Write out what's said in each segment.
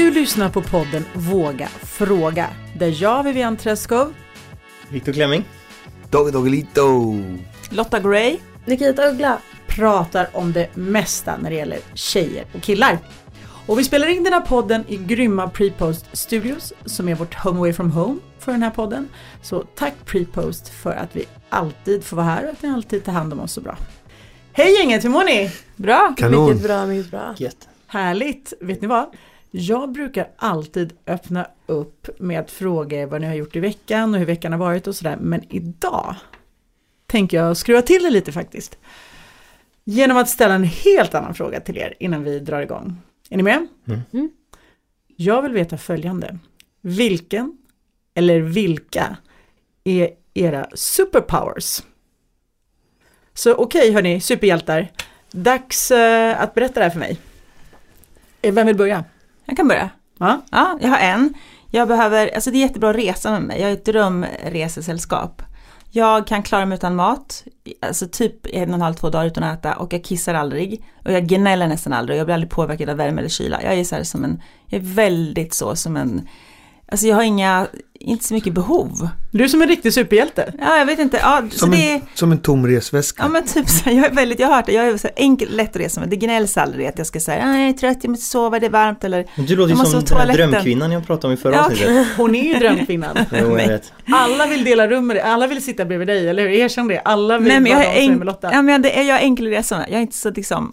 Du lyssnar på podden Våga Fråga, där jag, Vivian Träskov, Viktor Klemming. Doggy Doggelito! Lotta Gray, Nikita Uggla. pratar om det mesta när det gäller tjejer och killar. Och vi spelar in den här podden i grymma Prepost Studios som är vårt home away from home för den här podden. Så tack Prepost för att vi alltid får vara här och att ni alltid tar hand om oss så bra. Hej gänget, hur mår ni? Bra? Kanon! Mycket bra, mycket bra. Gött. Härligt! Vet ni vad? Jag brukar alltid öppna upp med att fråga vad ni har gjort i veckan och hur veckan har varit och sådär. Men idag tänker jag skruva till det lite faktiskt. Genom att ställa en helt annan fråga till er innan vi drar igång. Är ni med? Mm. Jag vill veta följande. Vilken eller vilka är era superpowers? Så okej okay, hörni, superhjältar. Dags eh, att berätta det här för mig. Eh, Vem vill börja? Jag kan börja. Ja? Ja, jag har en. Jag behöver, alltså det är jättebra att resa med mig. Jag är ett drömresesällskap. Jag kan klara mig utan mat, alltså typ en och en halv, två dagar utan att äta och jag kissar aldrig. Och jag gnäller nästan aldrig och jag blir aldrig påverkad av värme eller kyla. Jag är så här som en, jag är väldigt så som en, alltså jag har inga, inte så mycket behov. Du är som en riktig superhjälte. Ja, jag vet inte, ja, så Som, det är, en, som en tom resväska. Ja men typ så jag är väldigt, jag har hört det, jag är så enkel, lätt att resa med. Det gnälls aldrig att jag ska säga, "Ah, jag är trött, jag måste sova, det är varmt eller Du låter ju som den här drömkvinnan jag pratade om i förra Ja, avsnittet. Hon är ju drömkvinnan. Jo, jag vet. Alla vill dela rum med dig, alla vill sitta bredvid dig, eller hur? Erkänn det. Alla vill Nej men jag vara enk- med Lotta. ja, men det är, jag är enkel att resa med. Jag är inte så liksom.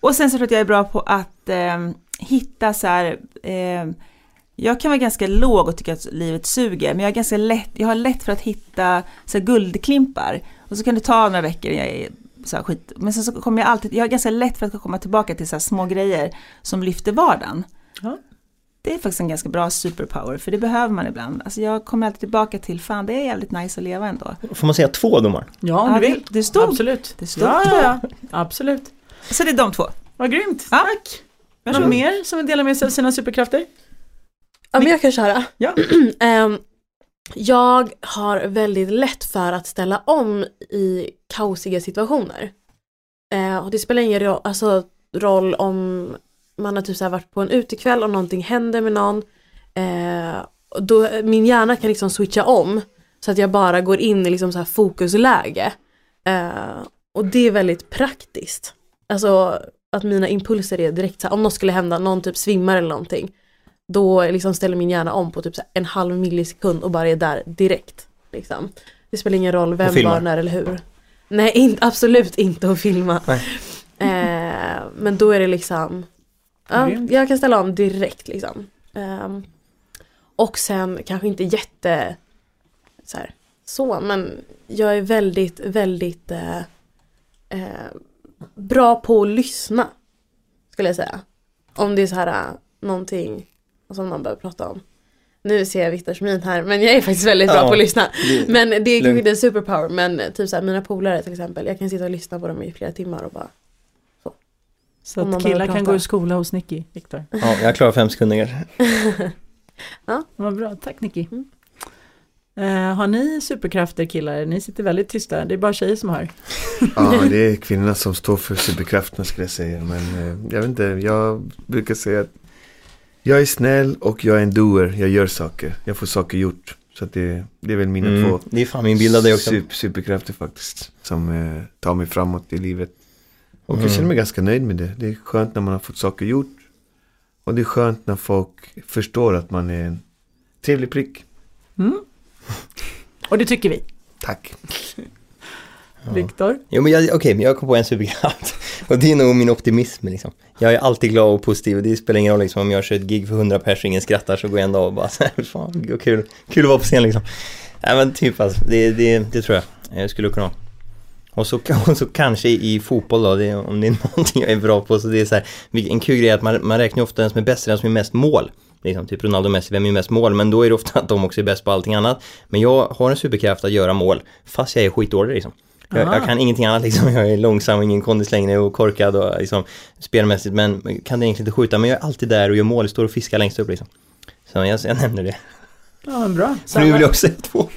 Och sen så tror jag att jag är bra på att eh, hitta så här, eh, jag kan vara ganska låg och tycka att livet suger, men jag, är ganska lätt, jag har lätt för att hitta så här, guldklimpar. Och så kan det ta några veckor, jag är så här skit. Men sen så kommer jag alltid, jag har ganska lätt för att komma tillbaka till så här små grejer som lyfter vardagen. Ja. Det är faktiskt en ganska bra superpower, för det behöver man ibland. Alltså jag kommer alltid tillbaka till, fan det är jävligt nice att leva ändå. Får man säga två domar? Ja, om Ja, du det- vill. det stod- Absolut. det stod ja, två. ja, ja, absolut. Så det är de två. Vad grymt. Ja. Tack. Någon mer som vill dela med sig av sina superkrafter? Ja, men jag kan köra. Ja. Ehm, jag har väldigt lätt för att ställa om i kaosiga situationer. Eh, och det spelar ingen roll, alltså, roll om man har typ så varit på en utekväll och någonting händer med någon. Och då, min hjärna kan liksom switcha om så att jag bara går in i liksom så här fokusläge. Eh, och det är väldigt praktiskt. Alltså att mina impulser är direkt så här, om något skulle hända, någon typ svimmar eller någonting. Då liksom ställer min hjärna om på typ en halv millisekund och bara är där direkt. Liksom. Det spelar ingen roll vem, var, när eller hur. Nej, in, absolut inte att filma. Eh, men då är det liksom, ja, jag kan ställa om direkt liksom. Ehm, och sen kanske inte jätte så, här, så men jag är väldigt, väldigt eh, eh, bra på att lyssna. Skulle jag säga. Om det är så här äh, någonting som man behöver prata om. Nu ser jag Viktors min här men jag är faktiskt väldigt bra Ja, på att lyssna. det- Men det är kanske inte en superpower men typ så här, mina polare till exempel. Jag kan sitta och lyssna på dem i flera timmar och bara Så Om man att killar kan gå i skola hos Nicky, Viktor. Ja, jag klarar fem sekunder. Vad bra, tack Nicky. Mm. Eh, har ni superkrafter killar? Ni sitter väldigt tysta, det är bara tjejer som hör. Ja, det är kvinnorna som står för superkrafterna skulle jag säga. Men eh, jag vet inte, jag brukar säga att jag är snäll och jag är en doer. Jag gör saker. Jag får saker gjort. Så att det, det är väl mina Mm, två det är fan min bild av dig också. super, superkrafter faktiskt. Som eh, tar mig framåt i livet. Och Mm. jag känner mig ganska nöjd med det. Det är skönt när man har fått saker gjort. Och det är skönt när folk förstår att man är en trevlig prick. Mm. Och det tycker vi. Tack. Viktor? Jo men jag, men jag kom på en superkraft. Och det är nog min optimism liksom. Jag är alltid glad och positiv och det spelar ingen roll liksom om jag kör ett gig för 100 pers och ingen skrattar så går jag ändå och bara så här, fan vad kul, kul att vara på scen liksom. Nej men typ alltså, det, det, det tror jag jag skulle kunna ha. Och så, och så kanske i fotboll då, det, om det är någonting jag är bra på så det är så här, en kul grej är att man, man räknar ofta den som är bäst, den som är mest mål. Liksom, typ Ronaldo Messi, vem är mest mål? Men då är det ofta att de också är bäst på allting annat. Men jag har en superkraft att göra mål, fast jag är skitdålig liksom. Jag, jag kan ingenting annat liksom, jag är långsam, ingen kondis längre och korkad och liksom spelmässigt men kan egentligen inte skjuta men jag är alltid där och gör mål, står och fiskar längst upp liksom. Så jag, jag nämner det. Ja, men bra. Så nu vill jag också säga två.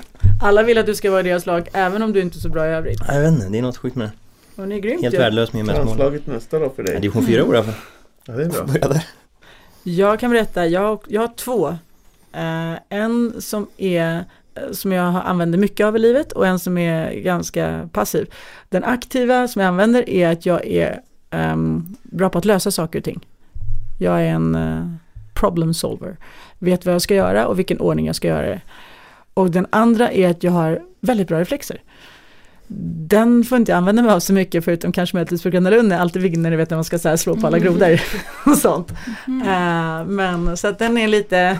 Alla vill att du ska vara i deras lag, även om du inte är så bra i övrigt. Jag vet inte, det är något sjukt med det. Och ni är grymt Helt ju. värdelös med mest mål. Landslaget nästa då för Ja, dig. division 4 år i alla fall. Ja, det är bra. Börja där. Jag kan berätta, jag, har- jag har två. Eh, en som är som jag har- använder mycket av i livet och en som är ganska passiv. Den aktiva som jag använder är att jag är ehm, bra på att lösa saker och ting. Jag är en eh, problem solver. Vet vad jag ska göra och vilken ordning jag ska göra det. Och den andra är att jag har väldigt bra reflexer. Den får inte jag använda mig av så mycket förutom kanske mötesbrukande Lund är alltid vinner, vet när man ska så slå på alla grodor och sånt. Eh, men så att den är lite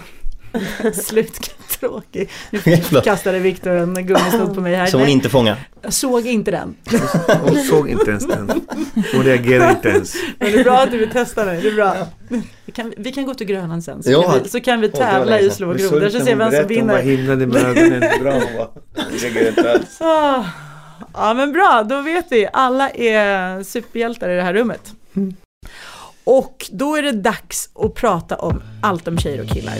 sluttråkig. Nu kastade Viktor en gummisnodd på mig här. Som hon inte fångar. Jag såg inte den. Hon såg inte ens den. Hon reagerade inte ens. Men det är bra att du vill testa mig, det är bra. Vi kan, vi kan gå till Grönan sen, så, Ja. kan, vi, så kan vi var tävla i att slå grodor, så ser hon vem som berättade, Hon bara vinner. himlade med ögonen. Bra hon var. Inte alls. Ah. Ja men bra, då vet vi. Alla är superhjältar i det här rummet. Och då är det dags att prata om allt om tjejer och killar.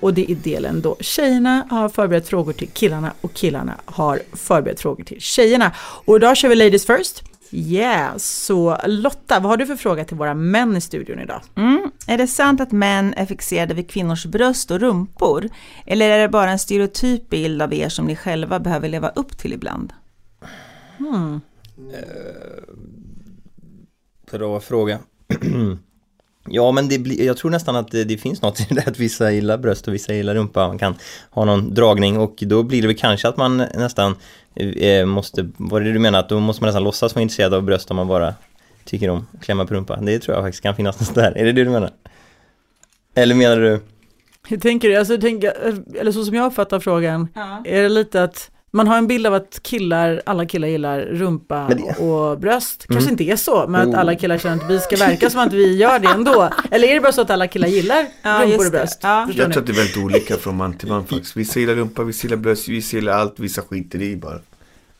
Och det är delen då tjejerna har förberett frågor till killarna och killarna har förberett frågor till tjejerna. Och idag kör vi Ladies First. Yeah, så Lotta, vad har du för fråga till våra män i studion idag? Mm. Är det sant att män är fixerade vid kvinnors bröst och rumpor? Eller är det bara en stereotyp bild av er som ni själva behöver leva upp till ibland? Hmm. Bra fråga. Ja men det blir, jag tror nästan att det, det finns något i det att vissa gillar bröst och vissa gillar rumpa. Man kan ha någon dragning och då blir det väl kanske att man nästan eh, måste, vad är det du menar? Att då måste man nästan låtsas vara intresserad av bröst om man bara tycker om att klämma på rumpa. Det tror jag faktiskt kan finnas något där. Är det det du menar? Eller menar du? Hur tänker du? Alltså, jag tänker, eller så som jag uppfattar frågan, Ja. är det lite att man har en bild av att killar, alla killar gillar rumpa och bröst. Kanske Mm. inte är så, men att alla killar känner att vi ska verka som att vi gör det ändå. Eller är det bara så att alla killar gillar Ja, rumpor och bröst? Ja. Jag tror att det är väldigt olika från man till man faktiskt. Vissa gillar rumpa, vissa gillar bröst, vissa gillar allt, vissa skiter i bara.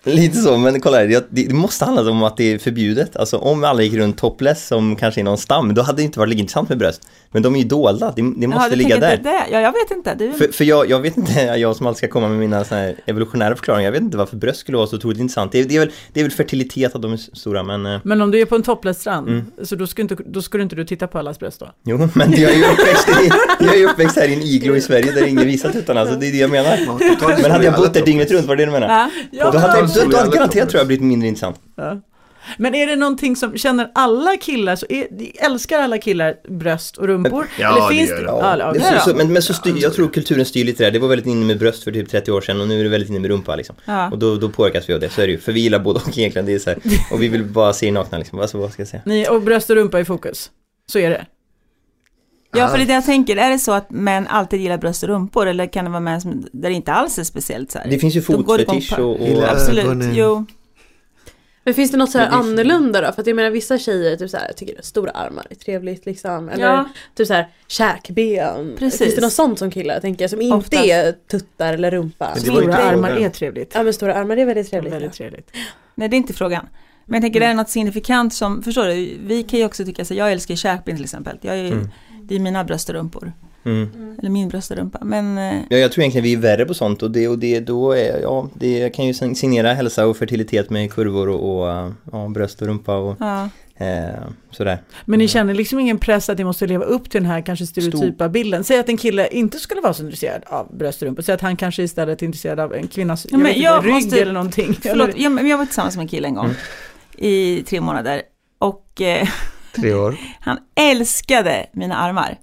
Lite så, men kolla här, det, måste handla om att det är förbjudet. Alltså om alla gick runt topless som kanske är någon stam, då hade det inte varit lika intressant med bröst. Men de är ju dolda, det, det måste Jaha, ligga där. det? Ja, jag vet inte. Du... För, för jag, jag vet inte, jag som alltid ska komma med mina såna här evolutionära förklaringar, jag vet inte varför bröst skulle vara så otroligt intressant. Det är, det är, väl, det är väl fertilitet att de är stora, men eh, Men om du är på en topless-strand, Mm. så då ska, inte, då du inte du titta på allas bröst då? jo, men jag är ju uppväxt, i, jag är ju uppväxt här i en iglo i Sverige där ingen visar tuttarna, så det är det jag menar. Men hade jag bott där dygnet topless. runt, var det du menar? Ja. Ja, Då hade, hade alla garanterat tror jag blivit mindre intressant. Ja. Men är det någonting som, känner alla killar, så är, älskar alla killar bröst och rumpor? Ja, Eller det finns gör det? de. Ja, ja, Men, så, så, men, men så styr, jag tror kulturen styr lite där, det var väldigt inne med bröst för typ 30 år sedan och nu är det väldigt inne med rumpa liksom. Ja. Och då, då påverkas vi av det, så är det ju. För vi gillar både och egentligen, det är så här, och vi vill bara se nakna liksom, alltså, vad ska jag säga? Ni, och bröst och rumpa i fokus. Så är det. Ja, för det jag tänker. Är det så att män alltid gillar bröst och rumpor? Eller kan det vara män som, där det inte alls är speciellt så här? Det finns ju fotfetisch och, och Absolut, ögonen. jo. Men finns det något så här annorlunda då? För att jag menar vissa tjejer typ så här, tycker att stora armar är trevligt liksom. Eller Ja. typ så här käkben. Precis. Finns det något sånt som killar tänker jag som inte Oftast. är tuttar eller rumpa? Stora armar är trevligt. Ja men stora armar är väldigt trevligt. Väldigt ja. trevligt. Nej, det är inte frågan. Men jag tänker, det är något signifikant som, förstår du, vi kan ju också tycka så jag älskar käkben till exempel. Jag är, Mm. Det är mina bröst och rumpor. Mm. Eller min bröst och rumpa. Men eh, Ja, jag tror egentligen vi är värre på sånt och det, och det då är, ja, det kan ju sign- signera hälsa och fertilitet med kurvor och, och äh, ja, bröst och rumpa och ja. eh, sådär. Men ni känner liksom ingen press att ni måste leva upp till den här kanske stereotypa bilden. Säg att en kille inte skulle vara så intresserad av bröst och rumpa. Säg att han kanske istället är intresserad av en kvinnas Ja, men jag jag rygg måste- eller någonting. Förlåt, jag, men jag var tillsammans med en kille en gång. Mm. I tre månader. Och eh, Tre år. han älskade mina armar.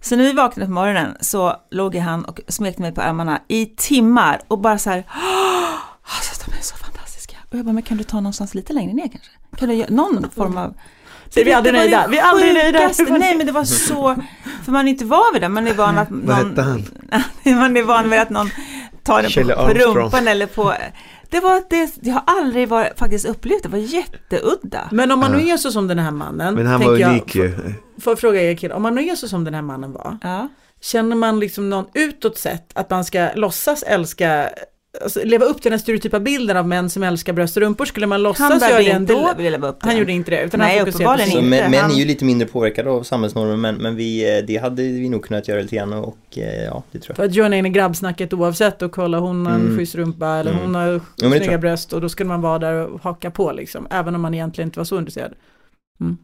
Så när vi vaknade på morgonen så låg han och smekte mig på armarna i timmar och bara så här "Åh, Alltså de är så fantastiska. Och jag bara, men kan du ta någonstans lite längre ner kanske? Kan du göra någon form av... Så vi är aldrig nöjda. Vi är aldrig nöjda. Nej men det var så, för man är inte van vid det, man är van att Vad någon, hette han? man är van vid att någon tar den på, på rumpan eller på, det var det, jag har aldrig varit, faktiskt upplevt det, var jätteudda. Men om man nu är så som den här mannen. Men han tänker var jag, unik ju. Får jag fråga er killar, om man nu är så som den här mannen var. Ja. Känner man liksom någon utåt sett att man ska låtsas älska, alltså leva upp till den stereotypa bilden av män som älskar bröst och rumpor? Skulle man Han låtsas göra det ändå? vilja leva upp till Han den. gjorde inte det, utan Nej, han uppenbarligen Så inte. män, män han- är ju lite mindre påverkade av samhällsnormer men, men vi, eh, det hade vi nog kunnat göra lite grann och eh, ja, det tror jag. För att joina in i grabbsnacket oavsett och kolla hon har en Mm. schysst rumpa eller Mm. hon har tror snygga bröst och då skulle man vara där och haka på liksom. Även om man egentligen inte var så intresserad. Mm.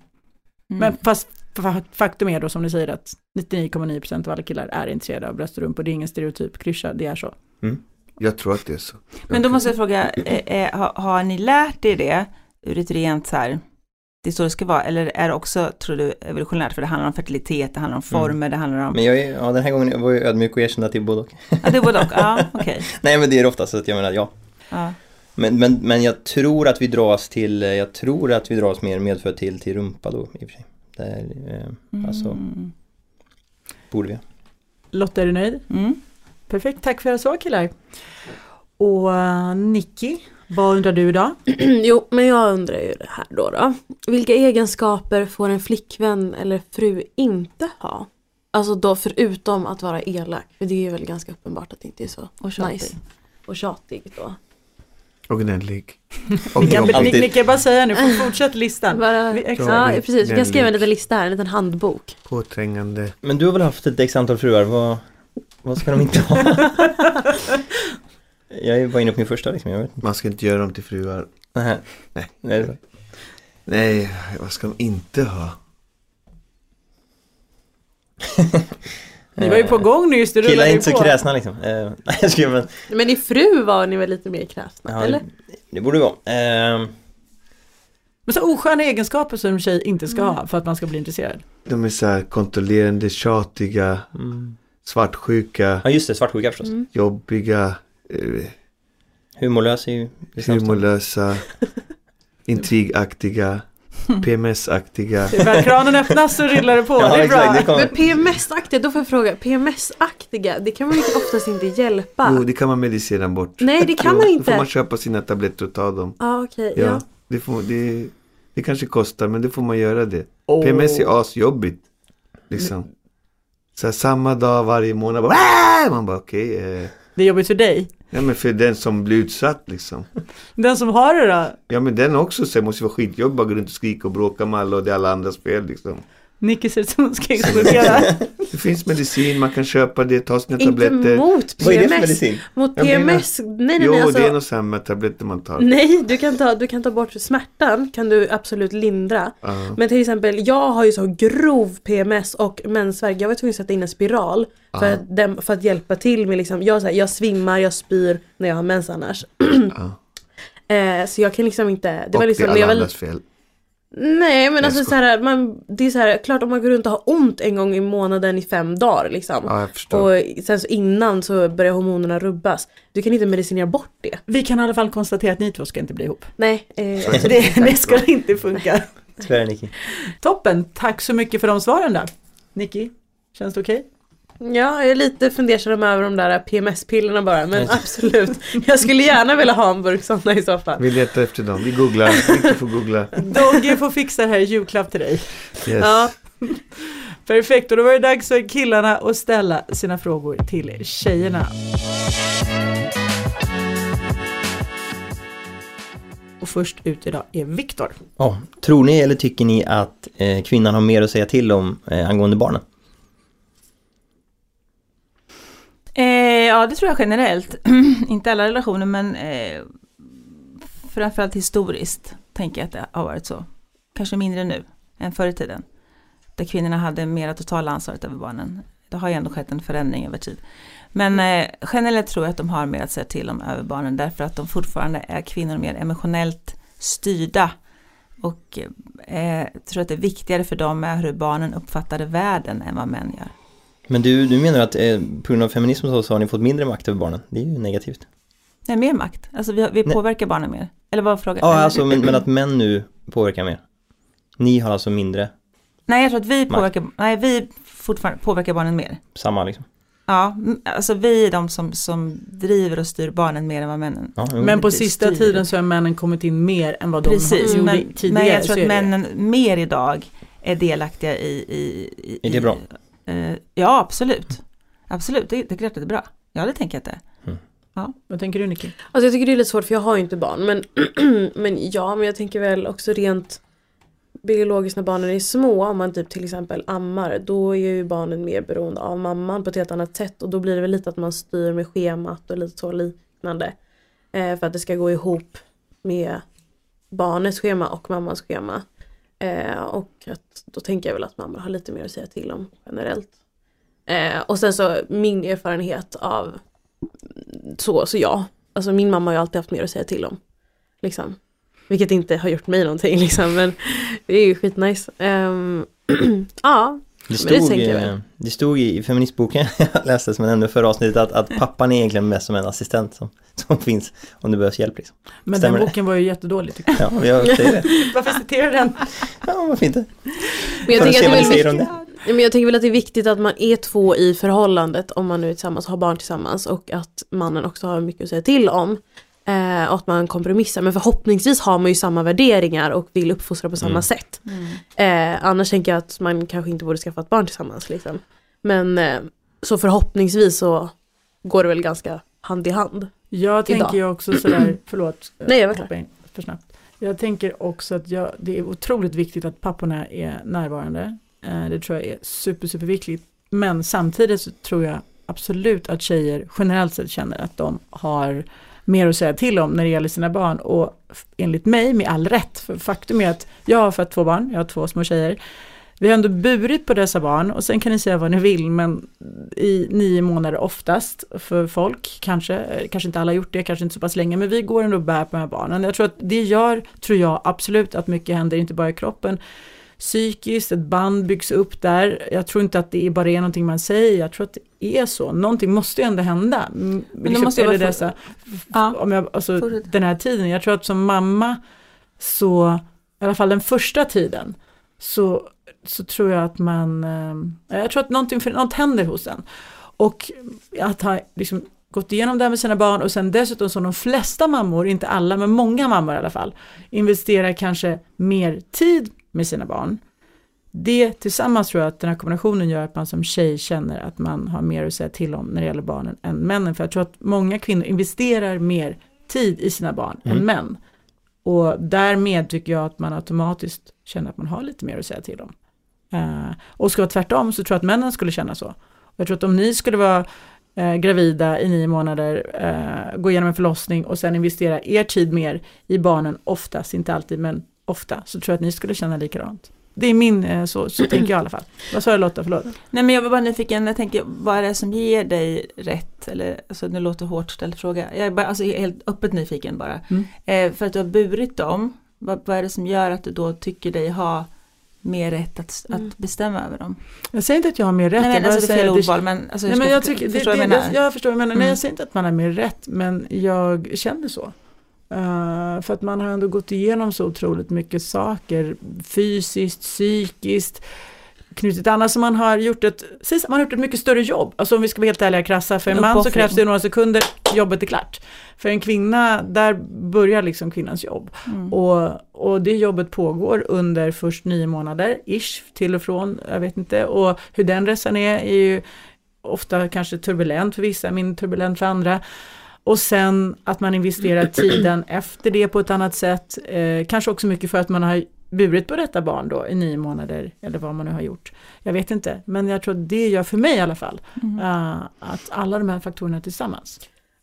Mm. Men fast fa- faktum är då som ni säger att 99,9% av alla killar är intresserade av bröst och rumpor. Det är ingen stereotyp klyscha, det är så. Jag tror att det är så. Men då måste jag fråga, eh, eh, har, har ni lärt er det ur ett rent så här, det är så det ska vara, eller är det också, tror du, evolutionärt, för det handlar om fertilitet, det handlar om former, det handlar om, Men jag är, ja den här gången var jag ödmjuk och erkände att det är både och. ja det är både och, ja okej. Nej men det är det ofta så att jag menar ja. Ja. Men, men, men jag tror att vi dras till, eh, jag tror att vi dras mer medfött till, till rumpa då i och för sig. Där, eh, alltså, Mm. borde vi. Lotta, är du nöjd? Mm. Perfekt, tack för era svar killar. Och uh, Nicky, vad undrar du idag? jo, men jag undrar ju det här då, då. Vilka egenskaper får en flickvän eller fru inte ha? Alltså då förutom att vara elak, för det är ju väl ganska uppenbart att det inte är så Och tjatig. nice. Och tjatig då. Och gnällig. Och Ni kan, jobbig. ni, alltid. ni kan bara säga nu, får fortsätt listan. Bara, Vi- exakt. ja, precis. Vi kan skriva en liten lista här, en liten handbok. Påträngande. Men du har väl haft ett x antal fruar, vad, vad ska de inte ha? jag var inne på min första liksom, jag vet inte. Man ska inte göra dem till fruar. Nej. Nej. Nej. är. Nej, vad ska de inte ha? Ni var ju på gång nyss, det Killar rullade är inte så kräsna liksom. Eh, nej jag skojar men, Men i fru var ni väl lite mer kräsna, ja, eller? det, det borde vara. Eh, Men så osköna egenskaper som en tjej inte ska Mm. ha för att man ska bli intresserad. De är så här kontrollerande, tjatiga, mm. Svartsjuka, Ja just det, svartsjuka förstås. Mm. jobbiga, eh, Humorlös är ju humorlösa, intrigaktiga, PMS-aktiga. När kranen öppnas så rullar det på, Ja det är bra. exakt, det Men. PMS-aktiga, då får jag fråga, PMS-aktiga, det kan man ju oftast inte hjälpa. Jo, det kan man medicera bort. Nej, det kan Jo, man Då inte. får man köpa sina tabletter och ta dem. Ja, okej, Ja, ja. Det, får, det, det kanske kostar, men det får man göra det. Åh. PMS är asjobbigt. Liksom. Så här, samma dag varje månad. Bara, "Aah!" man bara okej. eh, Det är jobbigt för dig. ja men för den som blir utsatt liksom. Den som har det då? Ja men den också så här, måste vara skitjobbig. Bara gå runt och skrika och bråka med alla och det är alla andras fel liksom. Nicky ser ut som hon ska explodera. Det finns medicin, man kan köpa det, ta sina Inte tabletter. mot Vad är det för PMS. medicin? Mot PMS, nej nej Jo, nej alltså. det är nog samma tabletter man tar. Nej, du kan, ta, du kan ta bort smärtan, kan du absolut lindra. Ja. Men till exempel, jag har ju så grov PMS och mensvärk. Jag var tvungen att sätta in en spiral för, Ja. att, dem- för att hjälpa till med liksom, jag, så här, jag svimmar, jag spyr när jag har mens annars. Ja. Eh, så jag kan liksom inte, det och var liksom, det är jag alla andras fel. Nej men alltså så här, man, det är så här, klart om man går runt och har ont en gång i månaden i fem dagar liksom. Ja, jag förstår. Och sen så innan så börjar hormonerna rubbas. Du kan inte medicinera bort det. Vi kan i alla fall konstatera att ni två ska inte bli ihop. Nej. Eh, Det, det ska inte funka. Tyvärr Nicky. Toppen, tack så mycket för de svaren då. Nicky, känns det okej? Ja, jag är lite fundersam över de där PMS-pillerna bara. Men absolut. Jag skulle gärna vilja ha en burk sådana i så fall. Vi letar efter dem, vi googlar, Victor får googla. Dogge får fixa det här i julklapp till dig. Yes. Ja. Perfekt, och då var det dags för killarna att ställa sina frågor till tjejerna. Och först ut idag är Viktor. Ja, tror ni eller tycker ni att eh, kvinnan har mer att säga till om eh, angående barnen? Eh, ja, det tror jag generellt. Inte alla relationer, men eh, framförallt historiskt tänker jag att det har varit så. Kanske mindre nu än förr i tiden. Där kvinnorna hade mera totala ansvaret över barnen. Det har ju ändå skett en förändring över tid. Men eh, generellt tror jag att de har mer att säga till om över barnen därför att de fortfarande är kvinnor mer emotionellt styrda. Och eh, tror att det är viktigare för dem är hur barnen uppfattade världen än vad män gör. Men du, du menar att eh, på grund av feminism så, så har ni fått mindre makt över barnen? Det är ju negativt. Nej, mer makt. Alltså vi, vi Nej. påverkar barnen mer. Eller vad var frågan? Ja, alltså men, men att män nu påverkar mer. Ni har alltså mindre, Nej, jag tror att vi Makt. påverkar, nej, vi fortfarande påverkar barnen mer. samma liksom. Ja, alltså vi är de som, som driver och styr barnen mer än vad männen. Ja, jo. Men på sista styr. tiden så har männen kommit in mer än vad de Precis, gjorde men, tidigare. men jag tror att männen mer idag är delaktiga i... i, i Är det bra? Eh, ja, absolut. Absolut, det, det är klart att det är bra. Ja, det tänker jag att det är. Vad tänker du Nicky? Alltså jag tycker det är lite svårt för jag har ju inte barn. Men, men ja, men jag tänker väl också rent biologiskt när barnen är små. Om man typ till exempel ammar. Då är ju barnen mer beroende av mamman på ett helt annat sätt. Och då blir det väl lite att man styr med schemat och lite så liknande. Eh, för att det ska gå ihop med barnets schema och mammans schema. Eh, och att, då tänker jag väl att mamma har lite mer att säga till om generellt. Eh, och sen så min erfarenhet av så, så ja. Alltså min mamma har ju alltid haft mer att säga till om. Liksom. Vilket inte har gjort mig någonting liksom, men det är ju skitnice. Ehm, ja, det det stod, jag eh, det stod i feministboken jag läste som jag nämnde förra avsnittet att, att pappan är egentligen mest som en assistent som, som finns om det behövs hjälp. Liksom. Men Stämmer den det? boken var ju jättedålig tycker jag. Ja, jag det. Varför citerar du den? Ja, varför inte? Men jag, Får tänker att vad det är viktigt, det. ja, men jag tänker väl att det är viktigt att man är två i förhållandet om man nu är tillsammans har barn tillsammans och att mannen också har mycket att säga till om. Eh, och att man kompromissar men förhoppningsvis har man ju samma värderingar och vill uppfostra på samma Mm. sätt. Eh, annars tänker jag att man kanske inte borde skaffa ett barn tillsammans liksom. Men eh, så förhoppningsvis så går det väl ganska hand i hand. Jag tänker Idag. ju också sådär, förlåt. Nej, jag var hoppa in för snabbt. Jag tänker också att jag, det är otroligt viktigt att papporna är närvarande. Eh, Det tror jag är super, super viktigt. Men samtidigt så tror jag absolut att tjejer generellt sett känner att de har mer att säga till om när det gäller sina barn. Och enligt mig med all rätt. För faktum är att jag har fött två barn, jag har två små tjejer. Vi har ändå burit på dessa barn och sen kan ni säga vad ni vill men i nio månader oftast för folk, kanske, eh, kanske inte alla har gjort det, kanske inte så pass länge, men vi går ändå och bär på de här barnen. Jag tror att det gör, tror jag absolut att mycket händer, inte bara i kroppen, psykiskt, ett band byggs upp där. Jag tror inte att det bara är någonting man säger, jag tror att det är så. Någonting måste ju ändå hända. Mm, då måste jag eller dessa, Ja. om jag, alltså, den här tiden. Jag tror att som mamma så, i alla fall den första tiden, så, så tror jag att man, eh, jag tror att någonting, för något händer hos en. Och att ha liksom gått igenom det här med sina barn och sen dessutom som de flesta mammor, inte alla men många mammor i alla fall, investerar kanske mer tid med sina barn. Det tillsammans tror jag att den här kombinationen gör att man som tjej känner att man har mer att säga till om när det gäller barnen än männen. För jag tror att många kvinnor investerar mer tid i sina barn Mm. än män. Och därmed tycker jag att man automatiskt känner att man har lite mer att säga till om. Eh, och det vara tvärtom så tror jag att männen skulle känna så. Och jag tror att om ni skulle vara eh, gravida i nio månader, eh, gå igenom en förlossning och sen investera er tid mer i barnen, oftast, inte alltid, men ofta, så tror jag att ni skulle känna likadant. Det är min, eh, så, så tänker jag i alla fall. Vad sa jag Lotta, förlåt? Nej men jag var bara nyfiken, jag tänker vad är det som ger dig rätt? Eller alltså nu låter hårt ställd fråga. Jag är bara alltså, helt öppet nyfiken bara. Mm. Eh, för att du har burit dem, vad, vad är det som gör att du då tycker dig ha mer rätt att, Mm. att bestämma över dem? Jag säger inte att jag har mer rätt. Nej jag men bara alltså det är fel ordval men alltså, Nej, jag men jag, tycker, det, förstå det, jag menar. jag förstår vad du menar. Nej, Mm. jag säger inte att man har mer rätt, men jag känner så. Eh, för att man har ändå gått igenom så otroligt mycket saker, fysiskt, psykiskt, knutit annat som man har gjort ett, man har gjort ett mycket större jobb. Alltså om vi ska vara helt ärliga krassa, för en man så krävs det några sekunder, jobbet är klart. För en kvinna, där börjar liksom kvinnans jobb. Mm. Och, och det jobbet pågår under först nio månader, ish, till och från, jag vet inte. Och hur den resan är, är ju ofta kanske turbulent för vissa, mindre turbulent för andra. Och sen att man investerar tiden efter det på ett annat sätt. Eh, kanske också mycket för att man har burit på detta barn då i nio månader, eller vad man nu har gjort. Jag vet inte, men jag tror att det gör för mig i alla fall, Mm. eh, att alla de här faktorerna tillsammans.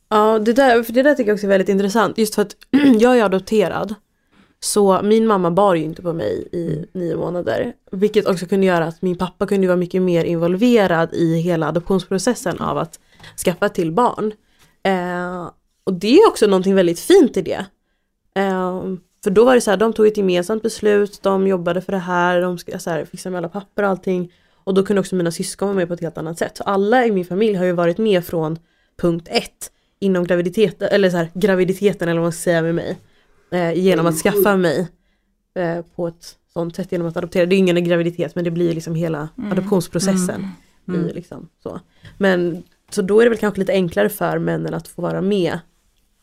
Ja, det där, för det där tycker jag också är väldigt intressant. Just för att jag är adopterad. Så min mamma bar ju inte på mig i nio månader. Vilket också kunde göra att min pappa kunde vara mycket mer involverad i hela adoptionsprocessen av att skaffa till barn. Eh, och det är också någonting väldigt fint i det. Eh, för då var det så här, de tog ett gemensamt beslut, de jobbade för det här, de så här, fixade med alla papper och allting. Och då kunde också mina syskon vara med på ett helt annat sätt. Så alla i min familj har ju varit med från punkt ett inom graviditeten, eller så här, graviditeten eller vad man ska säga med mig. Eh, genom att skaffa mig eh, på ett sånt sätt genom att adoptera. Det är ingen graviditet men det blir liksom hela Mm. adoptionsprocessen. Mm. I, liksom, så. Men så då är det väl kanske lite enklare för männen att få vara med.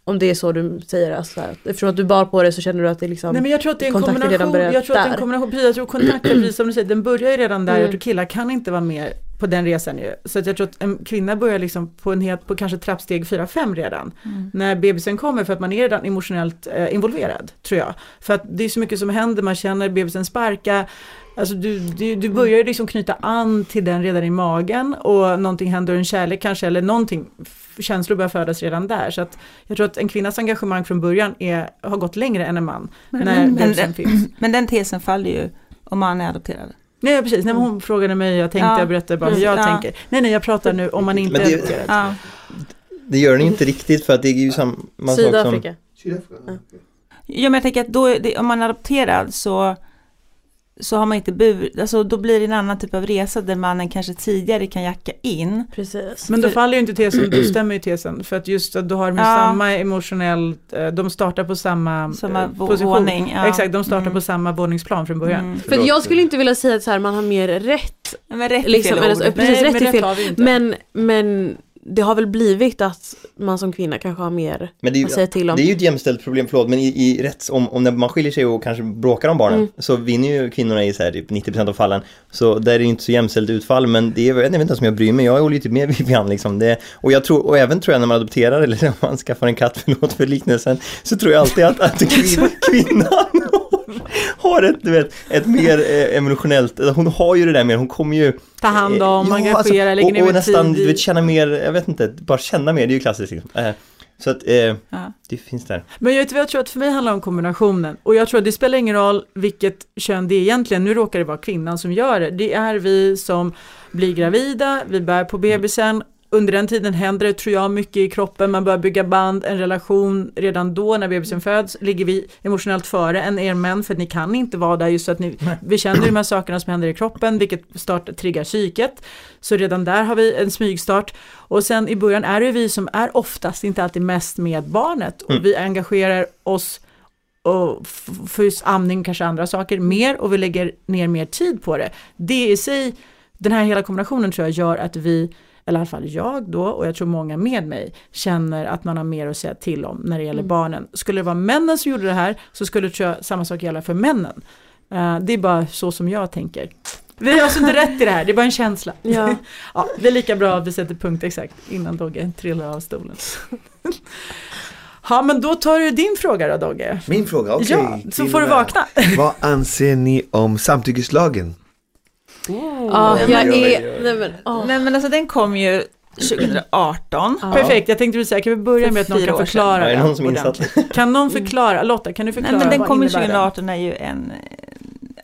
Om det är så du säger, alltså, eftersom att du bar på det så känner du att det liksom Nej men jag tror att det är en kombination, jag tror att det är en kombination, precis, jag tror kontakten, precis som du säger, den börjar ju redan där, Mm. jag tror killar kan inte vara med på den resan ju. Så att jag tror att en kvinna börjar liksom på en helt, på kanske trappsteg 4-5 redan. Mm. När bebisen kommer för att man är redan emotionellt eh, involverad, tror jag. För att det är så mycket som händer, man känner bebisen sparka, Alltså du, du, du börjar ju liksom knyta an till den redan i magen och någonting händer, en kärlek kanske, eller någonting, känslor börjar födas redan där. Så att jag tror att en kvinnas engagemang från början är, har gått längre än en man. Men, när men, men, finns. men den tesen faller ju om man är adopterad. Nej precis, när hon frågade mig, jag tänkte, Ja, jag berättade bara hur jag ja. tänker. Nej nej, jag pratar nu om man inte Men är det- adopterad. Ja. Det gör den ju inte riktigt för att det är ju samma sak som... Sydafrika. Ja men jag tänker att då, är det, om man är adopterad så, så har man inte burit, alltså då blir det en annan typ av resa där mannen kanske tidigare kan jacka in. Precis. Men då faller ju inte tesen, då stämmer ju tesen. För att just att då har de ju Ja. samma emotionellt, eh, de startar på samma, Samma eh, vå- position. våning. Ja. Exakt, de startar Mm. på samma våningsplan från början. Mm. För jag skulle inte vilja säga att så här, man har mer rätt, Men rätt Liksom, eller fel ord. Precis, Nej, rätt men fel. men, men det har väl blivit att man som kvinna kanske har mer Men det är ju, att säga till om. Det är ju ett jämställt problem, förlåt, men i, i rätts, om, om när man skiljer sig och kanske bråkar om barnen Mm. så vinner ju kvinnorna i så här, typ 90% av fallen. Så där är det inte så jämställt utfall, men det är, jag vet inte ens om jag bryr mig, jag håller ju typ med Vivian liksom. Det, och jag tror, och även tror jag när man adopterar eller när man skaffar en katt, förlåt för liknelsen, så tror jag alltid att, att kvin, kvinnan har ett, du vet, ett mer eh, emotionellt, hon har ju det där mer, hon kommer ju Ta hand om, Ja, engagera, alltså, lägga ner och, och nästan, tid du vet, känna mer, jag vet inte, bara känna mer, det är ju klassiskt liksom. Eh, Så att, eh, Ja. det finns där. Men jag, vet, jag tror att för mig handlar det om kombinationen. Och jag tror att det spelar ingen roll vilket kön det är egentligen. Nu råkar det vara kvinnan som gör det. Det är vi som blir gravida, vi bär på bebisen. Under den tiden händer det, tror jag, mycket i kroppen. Man börjar bygga band, en relation. Redan då när bebisen föds ligger vi emotionellt före än er män. För att ni kan inte vara där just så att ni, vi känner de här sakerna som händer i kroppen, vilket start, triggar psyket. Så redan där har vi en smygstart. Och sen i början är det vi som är oftast, inte alltid mest med barnet. Och Mm. vi engagerar oss och för amning, kanske andra saker, mer och vi lägger ner mer tid på det. Det i sig, den här hela kombinationen tror jag gör att vi, eller i alla fall jag då, och jag tror många med mig, känner att man har mer att säga till om när det gäller Mm. barnen. Skulle det vara männen som gjorde det här så skulle tror jag samma sak gälla för männen. Eh, det är bara så som jag tänker. Vi har alltså inte rätt i det här, det är bara en känsla. Ja. Ja, det är lika bra att vi sätter punkt exakt innan Dogge trillar av stolen. Ja, men då tar du din fråga då Dogge. Min fråga, okej. ja, så får du vakna. Vad anser ni om samtyckeslagen? Ja, men jag är... Nej men, åh. Nej men alltså den kom ju 2018. Ja. Perfekt, jag tänkte säga, kan vi börja med att någon kan förklara Ja, är det den någon som är insatt? ordentligt? Kan någon förklara, Lotta kan du förklara Nej men den kom ju innebär den? 2018 är ju en, eh,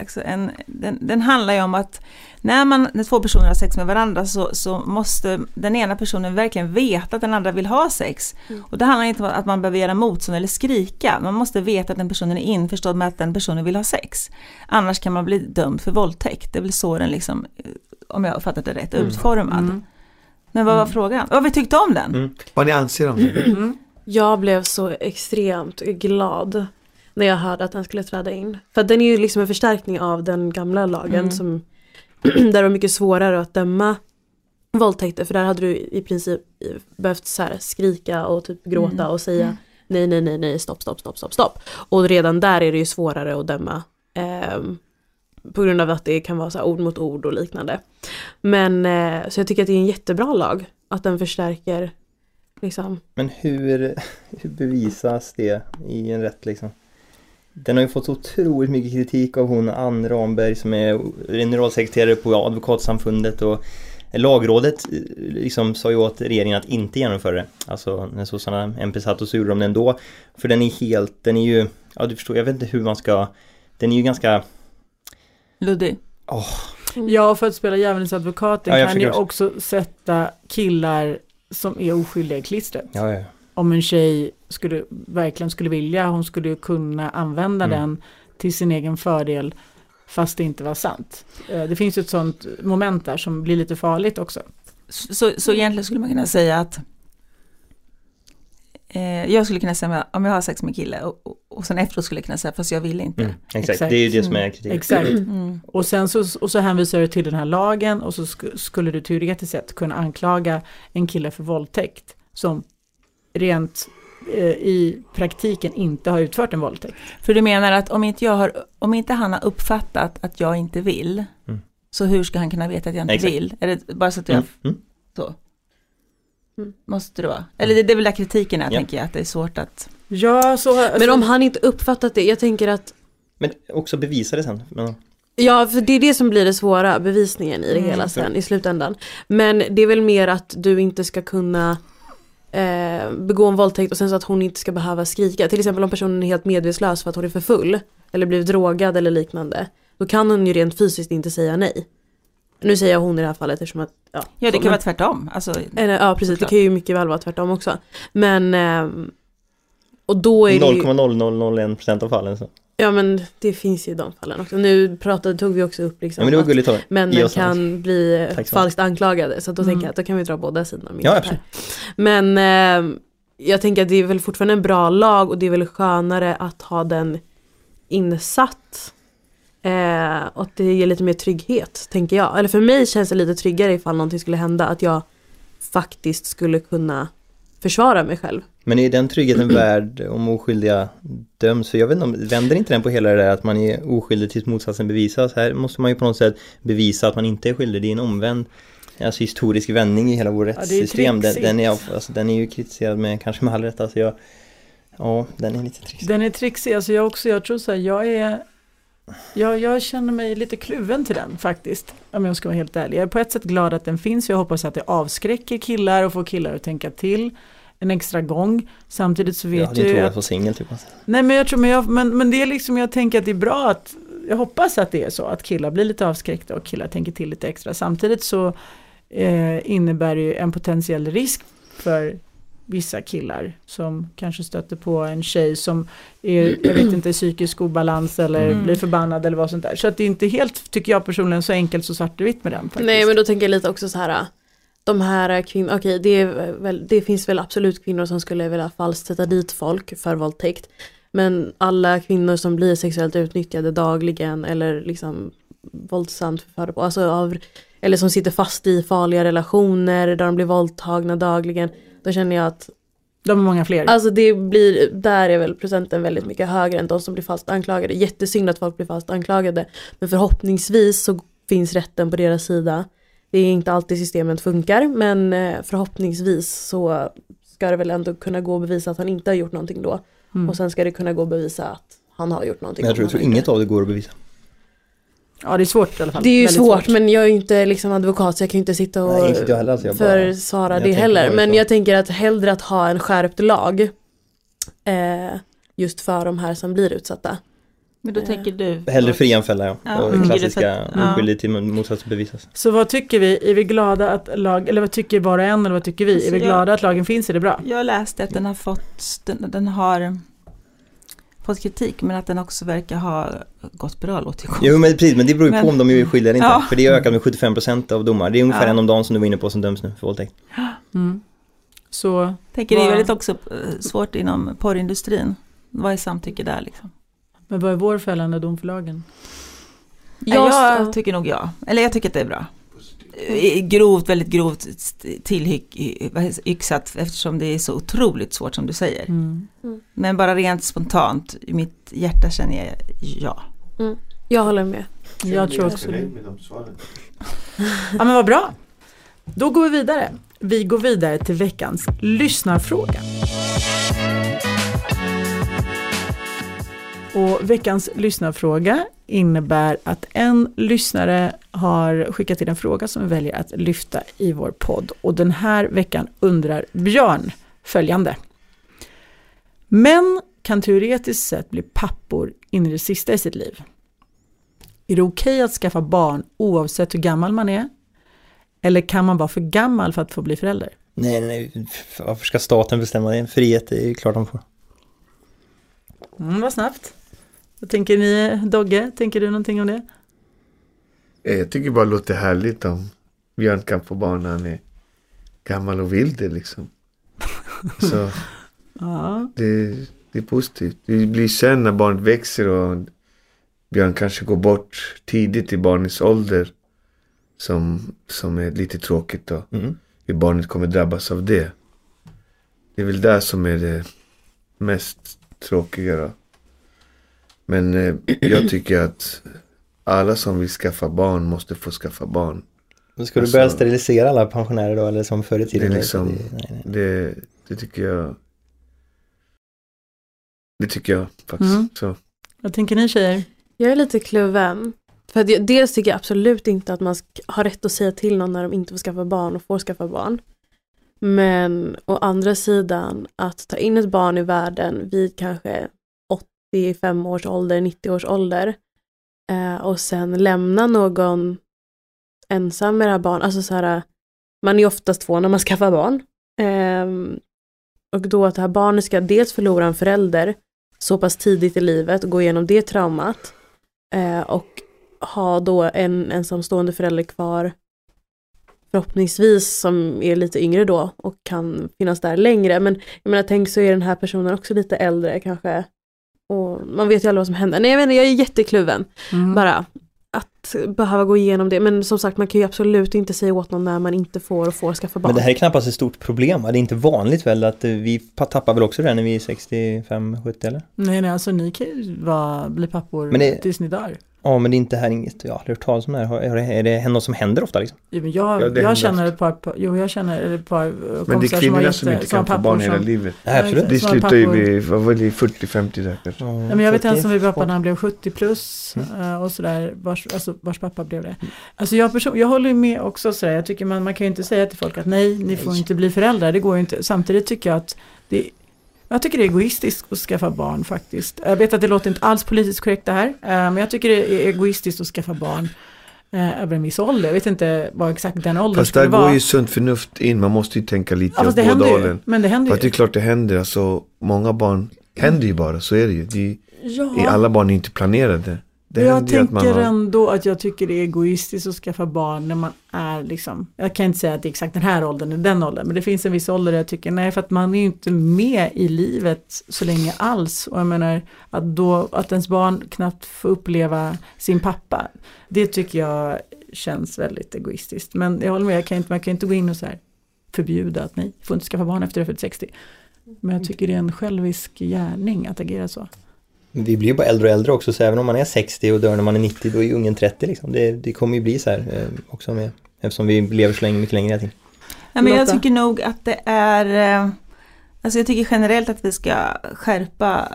alltså en den, den handlar ju om att när, man, när två personer har sex med varandra så, så måste den ena personen verkligen veta att den andra vill ha sex. Mm. Och det handlar inte om att man behöver göra motstånd eller skrika. Man måste veta att den personen är införstådd med att den personen vill ha sex. Annars kan man bli dömd för våldtäkt. Det är väl så den liksom, eh, om jag har fattat det rätt, Mm. utformad. Mm. Men vad var Mm. frågan? Vad vi tyckte om den? Mm. Vad ni anser om det? Mm. Jag blev så extremt glad när jag hörde att den skulle träda in. För den är ju liksom en förstärkning av den gamla lagen Mm. som där det var mycket svårare att döma våldtäkter för där hade du i princip behövt så här skrika och typ gråta Mm. och säga nej nej nej nej stopp stopp stopp stopp stopp. Och redan där är det ju svårare att döma ehm, på grund av att det kan vara så här ord mot ord och liknande. Men eh, så jag tycker att det är en jättebra lag att den förstärker liksom Men hur, hur bevisas det i en rätt liksom? Den har ju fått så otroligt mycket kritik av hon Ann Ramberg som är generalsekreterare på Advokatsamfundet och Lagrådet eh, liksom sa ju åt regeringen att inte genomföra det. Alltså när sossarna MP satt och så gjorde de det ändå. För den är helt, den är ju, ja du förstår, jag vet inte hur man ska, den är ju ganska, Luddig? Ja, för att spela djävulens advokat Ja, jag kan ju också sätta killar som är oskyldiga i klistret. ja ja. Om en tjej skulle, verkligen skulle vilja, hon skulle ju kunna använda Mm. den till sin egen fördel fast det inte var sant. Eh, Det finns ju ett sånt moment där som blir lite farligt också. Så, så egentligen skulle man kunna säga att eh, jag skulle kunna säga om jag har sex med kille och, och, och sen efteråt skulle jag kunna säga fast jag vill inte. Mm, exakt. Exakt. det är ju det som är kritik. Exakt. Mm. Och sen så, och så hänvisar du till den här lagen och så sk- skulle du teoretiskt sett kunna anklaga en kille för våldtäkt som rent i praktiken inte har utfört en våldtäkt. För du menar att om inte, jag har, om inte han har uppfattat att jag inte vill, Mm. så hur ska han kunna veta att jag inte Exakt. vill? Är det bara så att jag, Mm. Mm. så? Mm. Måste det vara? Eller det, det är väl där kritiken är, Ja. tänker jag, att det är svårt att... Ja, så... Men om han inte uppfattat det, jag tänker att Men också bevisa det sen. Men, Ja, för det är det som blir det svåra, bevisningen i det Mm, hela sen i slutändan. Men det är väl mer att du inte ska kunna eh, begå en våldtäkt och sen så att hon inte ska behöva skrika. Till exempel om personen är helt medvetslös för att hon är för full eller blivit drogad eller liknande. Då kan hon ju rent fysiskt inte säga nej. Nu säger jag hon i det här fallet eftersom att, ja. Ja, det kan vara men- tvärtom. Alltså, eller, Ja precis, Såklart. det kan ju mycket väl vara tvärtom också. Men, ehm, och då är det ju, 0,0001% av fallen så. Ja men det finns ju de fallen också. Nu pratade, tog vi också upp liksom Ja men det var att- gulligt. Ge männen kan bli falskt anklagade. Så att då Mm. tänker jag att då kan vi dra båda sidorna. Ja, absolut. Men eh, jag tänker att det är väl fortfarande en bra lag och det är väl skönare att ha den insatt. Eh, och att det ger lite mer trygghet, tänker jag. Eller för mig känns det lite tryggare ifall någonting skulle hända. Att jag faktiskt skulle kunna försvara mig själv. Men är den tryggheten värd om oskyldiga döms? För jag vet inte vänder inte den på hela det där att man är oskyldig tills motsatsen bevisas? Här måste man ju på något sätt bevisa att man inte är skyldig. Det är en omvänd, alltså historisk vändning i hela vår rättssystem. den, den, är, alltså, den är ju kritiserad med, kanske med all rätt. Alltså jag, ja, den är lite trist. Den är trixig, alltså jag också, jag tror så här, jag är jag, jag känner mig lite kluven till den faktiskt, om jag ska vara helt ärlig. Jag är på ett sätt glad att den finns, jag hoppas att det avskräcker killar och får killar att tänka till en extra gång. Samtidigt så Jag vet hade jag ju vågat att, vara singel typ. Nej men jag tror, men, jag, men, men det är liksom, jag tänker att det är bra att, jag hoppas att det är så, att killar blir lite avskräckta och killar tänker till lite extra. Samtidigt så eh, innebär det ju en potentiell risk för vissa killar som kanske stöter på en tjej som är, jag vet inte, psykisk obalans eller Mm. blir förbannad eller vad sånt där. Så att det är inte helt, tycker jag personligen, så enkelt så svart och vitt med den faktiskt. Nej men då tänker jag lite också så här. De här kvinnorna, okej det, är väl, det finns väl absolut kvinnor som skulle vilja falskt sätta dit folk för våldtäkt. Men alla kvinnor som blir sexuellt utnyttjade dagligen eller liksom våldsamt förförda på, alltså av, eller som sitter fast i farliga relationer där de blir våldtagna dagligen. Då känner jag att, De är många fler. alltså det blir, där är väl procenten väldigt mycket högre än de som blir falskt anklagade. Jättesynd att folk blir falskt anklagade. Men förhoppningsvis så finns rätten på deras sida. Det är inte alltid systemet funkar men eh, förhoppningsvis så ska det väl ändå kunna gå att bevisa att han inte har gjort någonting då. Mm. Och sen ska det kunna gå att bevisa att han har gjort någonting. Men jag tror, jag tror inget av det går att bevisa. Ja det är svårt i alla fall. Det är ju Väldigt svårt, men jag är ju inte liksom advokat så jag kan ju inte sitta och Nej, inte jag heller, alltså, jag bara- försvara jag det heller. bara Men jag tänker att hellre att ha en skärpt lag eh, just för de här som blir utsatta. men då tänker du... Hellre fri än fälla ja. Ja, och mm. klassiska oskyldig till motsatsen bevisas. Så vad tycker vi? Är vi glada att lag, eller vad tycker var och en eller vad tycker vi? Alltså, är vi jag- glada att lagen finns? Är det bra? Jag läste att den har fått, den, den har fått kritik men att den också verkar ha gått bra låter ju. Jo men precis, men det beror ju på Men- om de är skyldiga eller inte. Ja. För det har ökat med 75% av domar. Det är ungefär Ja. en om dagen som du var inne på som döms nu för våldtäkt. Mm. Så tänker det är Vad- väldigt också eh, svårt inom porrindustrin. Vad är samtycke där liksom? Men vad är vår fällande dom för lagen? Jag- jag tycker nog ja. Eller jag tycker att det är bra. Eh, Grovt, väldigt grovt tillyxat eftersom det är så otroligt svårt som du säger. Mm. Men bara rent spontant, i mitt hjärta känner jag ja. Jag håller med. Jag tror också det. Ja men vad bra. Då går vi vidare. Vi går vidare till veckans lyssnarfråga. Och veckans lyssnarfråga innebär att en lyssnare har skickat in en fråga som vi väljer att lyfta i vår podd. Och den här veckan undrar Björn följande. Män kan teoretiskt sett bli pappor in i det sista i sitt liv. Är det okej att skaffa barn oavsett hur gammal man är? Eller kan man vara för gammal för att få bli förälder? Nej, nej. Varför ska staten bestämma det? Frihet är ju klart de får. Mm, vad snabbt. Vad tänker ni Dogge? Tänker du någonting om det? Eh, Jag tycker bara det låter härligt om Björn kan få barn när han är gammal och vill det liksom. Så Ja. det, det är positivt. Det blir sen när barnet växer och Björn kanske går bort tidigt i barnets ålder. Som, som är lite tråkigt då. Mm. Hur barnet kommer drabbas av det. Det är väl där som är det mest tråkiga då. Men eh, jag tycker att alla som vill skaffa barn måste få skaffa barn. Ska du Alltså- börja sterilisera alla pensionärer då, eller som förr i Det, tiden? är liksom, Det- nej, nej. det, det tycker jag. Det tycker jag faktiskt. Mm. Så. Vad tänker ni tjejer? Jag är lite kluven. För att jag, dels tycker jag absolut inte att man har rätt att säga till någon när de inte får skaffa barn och får skaffa barn. Men å andra sidan att ta in ett barn i världen vid kanske 85 års ålder, 90 års ålder eh, och sen lämna någon ensam med det här barnet. alltså så här, man är oftast två när man skaffar barn. Eh, och då att det här barnet ska dels förlora en förälder så pass tidigt i livet och gå igenom det traumat eh, och ha då en ensamstående förälder kvar förhoppningsvis som är lite yngre då och kan finnas där längre. Men jag menar tänk så är den här personen också lite äldre kanske. Och man vet ju aldrig vad som händer. Nej jag menar jag är jättekluven. Mm. Bara att behöva gå igenom det. Men som sagt man kan ju absolut inte säga åt någon när man inte får och får skaffa barn. Men det här är knappast ett stort problem va? Det är inte vanligt väl att eh, vi pa- tappar väl också det när vi är 65-70 eller? Nej, nej, alltså ni kan ju vara, bli pappor Men det- tills ni dör. Ja men det är inte här inget, jag har aldrig hört talas om det här. Är det, är det något som händer ofta liksom? Jo, men jag, Ja, jag känner ett par, jo jag känner ett par Men det är kvinnorna som inte kan få barn hela livet. Nej, absolut. Det slutar ju vid, vad var det, 40-50 där kanske. Ja, men jag vet en 40, som min pappa när han blev 70 plus eh, och sådär, vars, alltså, vars pappa blev det. Mm. Alltså jag, person, jag håller ju med också sådär, jag tycker man, man kan ju inte säga till folk att nej, ni får Nej. inte bli föräldrar, det går ju inte. Samtidigt tycker jag att det jag tycker det är egoistiskt att skaffa barn faktiskt. Jag vet att det låter inte alls politiskt korrekt det här, eh, men jag tycker det är egoistiskt att skaffa barn eh, över en viss ålder. Jag vet inte vad exakt den åldern Fast där skulle går vara. ju sunt förnuft in, man måste ju tänka lite ja, åt fast det båda händer ju. hållen. Men det händer För att det ju. är klart det händer, alltså många barn händer ju bara, så är det ju. Det, Ja. alla barn är inte planerade. Det jag tänker har, ändå att jag tycker det är egoistiskt att skaffa barn när man är liksom, jag kan inte säga att det är exakt den här åldern eller den åldern, men det finns en viss ålder där jag tycker nej för att man är ju inte med i livet så länge alls. Och jag menar att då, att ens barn knappt får uppleva sin pappa, det tycker jag känns väldigt egoistiskt. Men jag håller med, jag kan inte, man kan inte gå in och så här förbjuda att nej, får inte skaffa barn efter du är fyllt 60. Men jag tycker det är en självisk gärning att agera så. Vi blir ju bara äldre och äldre också så även om man är 60 och dör när man är 90 då är ju ungen 30 liksom. Det, det kommer ju bli så här eh, också med eftersom vi lever så länge, mycket längre tiden. Ja, men jag tycker nog att det är, eh, alltså jag tycker generellt att vi ska skärpa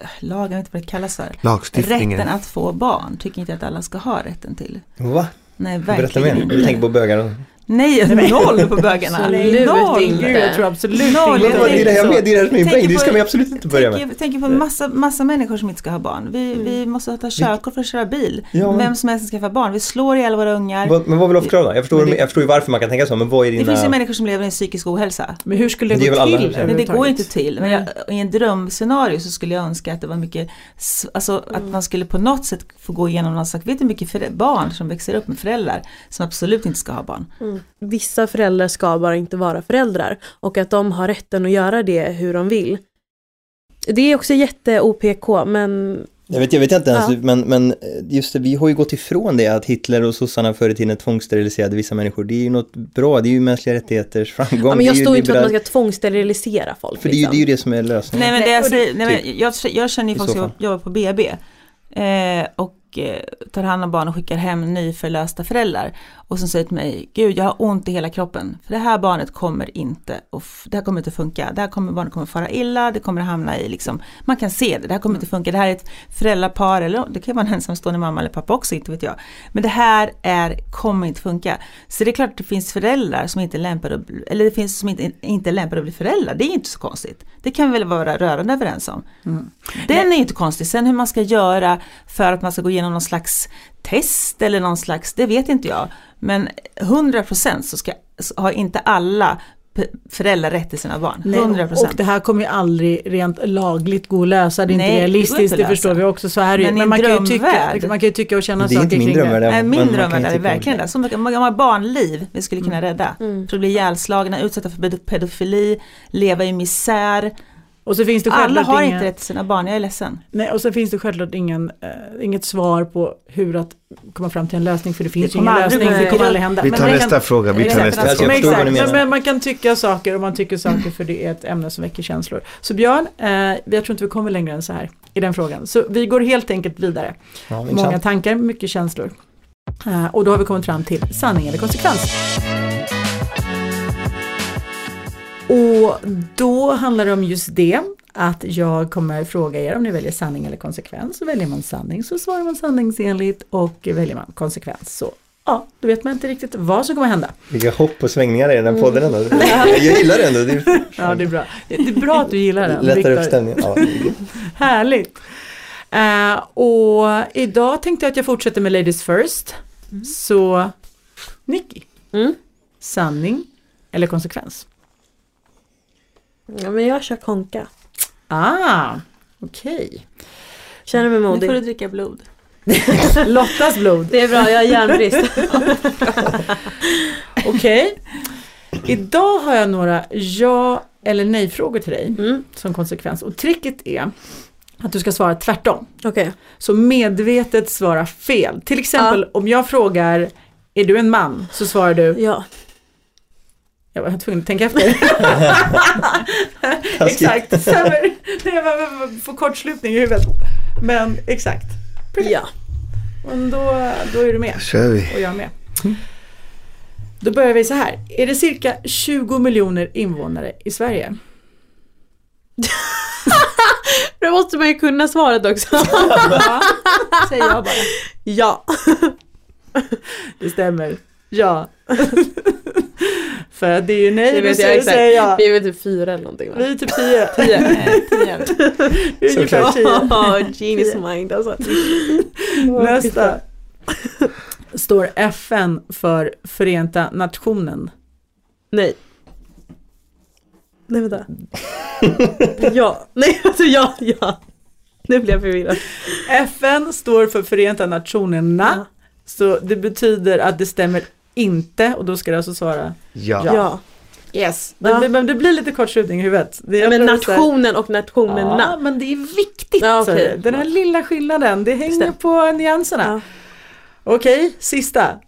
eh, lagen, jag vet inte vad det kallas för. lagstiftningen. Rätten att få barn, tycker inte att alla ska ha rätten till. Va? Nej, Berätta verkligen mer. inte. Du tänker på bögar och... Nej, noll på bögarna. Absolut noll. inte. Gud, jag tror absolut Noll, inte Det är det, jag det är det som är min poäng. Det på- ska man absolut inte börja med. Tänker på massa, massa människor som inte ska ha barn. Vi, vi måste ta körkort för att köra bil. Ja, men- Vem som helst ska skaffa barn. Vi slår ihjäl våra ungar. Men vad vill du förklara då? Jag förstår, det- jag förstår ju varför man kan tänka så, men vad är Det dina... finns ju människor som lever i en psykisk ohälsa. Men hur skulle det, Det gå till? Men det går inte till. Men jag, i en drömscenario så skulle jag önska att det var mycket, alltså att man skulle på något sätt få gå igenom någon slags, vet du hur mycket barn som växer upp med föräldrar som absolut inte ska ha barn. Mm. Vissa föräldrar ska bara inte vara föräldrar och att de har rätten att göra det hur de vill. Det är också jätte-OPK men Jag vet, jag vet inte ens, Ja. men, men just det, vi har ju gått ifrån det att Hitler och sossarna förr i tiden tvångssteriliserade vissa människor. Det är ju något bra, det är ju mänskliga rättigheters framgång. ja, men jag är ju står inte för att man ska tvångssterilisera folk. För det är, ju, liksom. det är ju det som är lösningen. Nej men det jag säger, nej, men jag, jag känner ju folk som jobbar på BB eh, och eh, tar hand om barn och skickar hem nyförlösta föräldrar och som säger till mig, gud jag har ont i hela kroppen för det här barnet kommer inte, och det här kommer inte funka, det här kommer, barnet kommer fara illa, det kommer hamna i liksom, man kan se det, det här kommer inte funka, det här är ett föräldrapar eller det kan vara en ensamstående mamma eller pappa också, inte vet jag. Men det här är, kommer inte funka. Så det är klart att det finns föräldrar som inte är lämpade, att eller det finns som inte, inte är lämpade att bli föräldrar, det är inte så konstigt. Det kan vi väl vara rörande överens om. Den är inte konstig. Sen hur man ska göra för att man ska gå igenom någon slags test eller någon slags, det vet inte jag. Men 100% så ska, har inte alla föräldrar rätt till sina barn. Nej, 100%. och det här kommer ju aldrig rent lagligt gå att lösa, det är inte Nej, det går realistiskt, inte det, att förstår vi också, så är det ju. Men i Men man kan, ju tycka, drömvärld- man kan ju tycka och känna Det är saker inte min kring drömvärld. det. Nej, min man kan dröm är verkligen det. Så många, barnliv vi skulle kunna rädda. Mm. För att bli ihjälslagna, utsatta för ped- pedofili, leva i misär. Och så finns det Alla har inte rätt till sina barn, jag är ledsen. nej, och så finns det självklart ingen, eh, inget svar på hur att komma fram till en lösning, för det finns kommer ingen aldrig lösning, det kommer aldrig hända. Vi Men tar man nästa kan- fråga, vi tar Exakt, nästa men, fråga. ni exakt, menar. men man kan tycka saker och man tycker saker för det är ett ämne som väcker känslor. Så Björn, eh, jag tror inte vi kommer längre än så här i den frågan. Så vi går helt enkelt vidare. Ja, Många tankar, mycket känslor. Eh, och då har vi kommit fram till sanning eller konsekvens. Och då handlar det om just det, att jag kommer fråga er om ni väljer sanning eller konsekvens. Så väljer man sanning så svarar man sanningsenligt och väljer man konsekvens så ja, då vet man inte riktigt vad som kommer hända. Vilka hopp och svängningar i den podden ändå. Jag gillar det ändå. Det är Ja, det är bra. Det är bra att du gillar den. lättar Viktor. upp stämningen. Ja, Härligt! Eh, och idag tänkte jag att jag fortsätter med Ladies First. Så Nicky, Mm. sanning eller konsekvens? Ja, men jag kör konka. Ah, okej. Känner mig Nu får modig. du dricka blod. Lottas blod. Det är bra, jag har järnbrist. Okej. Idag har jag några ja eller nej frågor till dig Mm. som konsekvens. Och tricket är att du ska svara tvärtom. Okej. Så medvetet svara fel. Till exempel om jag frågar är du en man? Så svarar du Ja. Jag var tvungen att tänka efter. Exakt, stämmer. Jag bara får kortslutning i huvudet. Men exakt. Ja. Men då, då är du med kör vi. och jag med. Då börjar vi så här. Är det cirka 20 miljoner invånare i Sverige? Då måste man ju kunna svaret också. Ja, säger jag bara. ja. Det stämmer. Ja. För det är ju nej, Det då vet jag säger, jag. Vi är väl typ fyra eller någonting va? Vi är typ 10. Eh, tio. Ungefär 10. Oh, genius mind alltså. Nästa. Står FN för Förenta Nationen? Nej. Nej vänta. ja. Nej alltså ja, ja. Nu blir jag förvirrad. FN står för Förenta Nationerna. Ja. Så det betyder att det stämmer inte och då ska du alltså svara Ja. Ja. yes. Ja. Men, men det blir lite kortslutning i huvudet. Det, Men nationen och Ja, nationerna. men det är viktigt. Ja, det. Den här lilla skillnaden, det hänger Stäm. på nyanserna. Ja. Okej, sista.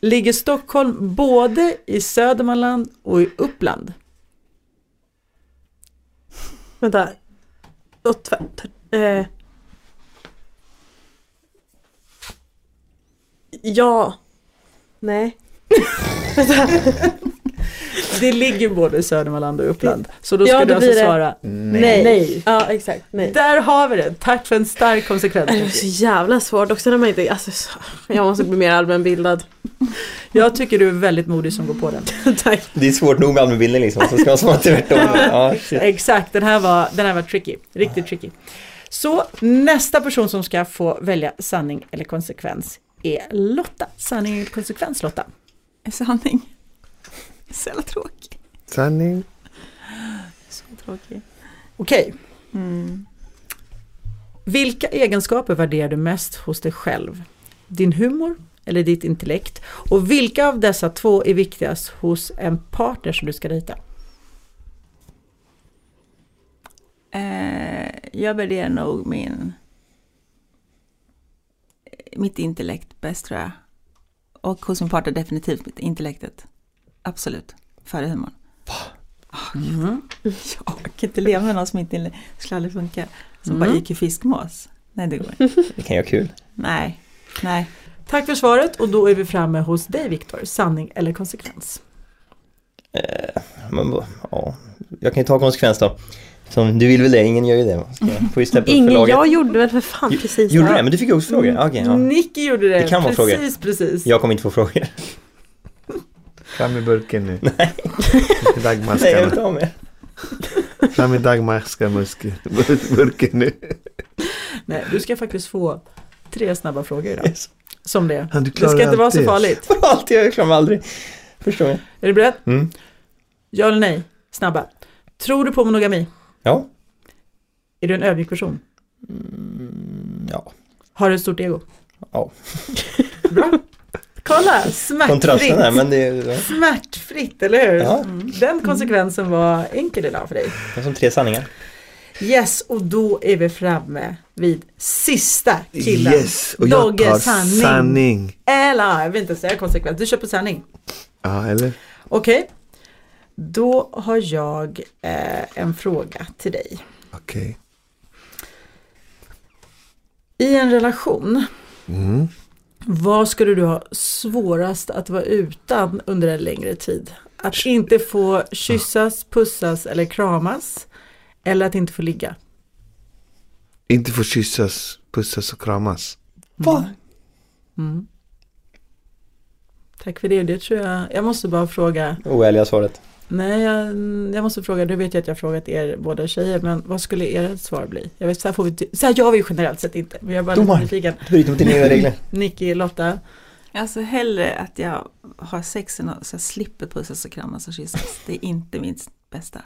Ligger Stockholm både i Södermanland och i Uppland? Vänta. Och tvär, tvär, eh. Ja. Nej. Det ligger både i Södermanland och Uppland. Så då ska Ja, du då alltså svara Nej. nej. Ja exakt, nej. Där har vi det. Tack för en stark konsekvens. Det är så jävla svårt också när man inte, alltså, så- jag måste bli mer allmänbildad. Jag tycker du är väldigt modig som går på den. Tack. Det är svårt nog med allmänbildning liksom, så ska man svara tvärtom. Ja, shit. Exakt, den här var, den här var tricky. Riktigt tricky. Så nästa person som ska få välja sanning eller konsekvens är Lotta. Sanning eller konsekvens Lotta? Sanning. Så jävla tråkig. Sanning. Så tråkig. Okej, Mm. vilka egenskaper värderar du mest hos dig själv? Din humor eller ditt intellekt? Och vilka av dessa två är viktigast hos en partner som du ska dejta? Eh, jag värderar nog min, mitt intellekt bäst tror jag. Och hos min partner definitivt mitt intellektet. Absolut. Före humorn. Mm. Ja, jag kan inte leva med någon som inte det skulle aldrig funka. Som Mm. bara gick i fiskmås. Nej, det går inte. Det kan ju vara kul. Nej, nej. Tack för svaret och då är vi framme hos dig Viktor. Sanning eller konsekvens? Eh, men, ja. Jag kan ju ta konsekvens då. Som, du vill väl det? Ingen gör ju det. Får ju steppa upp Ingen, laget. jag gjorde väl för fan precis Gjorde det du det? Men du fick ju också frågor? Mm. Okej, ja. Nicky gjorde det. Det kan vara precis, frågor. precis. Jag kommer inte få frågor. Fram med burken nu. Nej, nej jag vill ha med. Fram med dagmaskarmuskel. Burken nu. Nej, du ska faktiskt få tre snabba frågor idag. Yes. Som det. Ja, du Det ska inte vara så farligt. Alltid, jag klarar mig aldrig. Förstår jag. Är du beredd? Mm. Ja eller nej? Snabba. Tror du på monogami? Ja. Är du en ödmjuk person? Mm, ja. Har du ett stort ego? Ja. Bra. Kolla, smärtfritt. här, men det är, Smärtfritt, eller hur? Ja. Mm. Den konsekvensen var enkel idag för dig. det är som tre sanningar. Yes, och då är vi framme vid sista killen. Yes, och jag Dogge tar sanning. sanning. Eller, jag vill inte säga konsekvens, du köper sanning. Ja, eller? Okej, då har jag eh, en fråga till dig. Okej. I en relation, Mm. vad skulle du ha svårast att vara utan under en längre tid? Att inte få kyssas, pussas eller kramas? eller att inte få ligga? Inte få kyssas, pussas och kramas. Va? Mm. Tack för det, det tror jag. Jag måste bara fråga. Oärliga svaret. Nej, jag, jag måste fråga. Du vet jag att jag har frågat er båda tjejer, men vad skulle ert svar bli? Jag vet, så här får vi, så här gör vi ju generellt sett inte. Men jag är bara lite Domaren. nyfiken. Du bryter mot dina egna regler. Nicky, Lotta. Alltså hellre att jag har sex än att så jag slipper pussas och kramas och kyssas. Det är inte min bästa.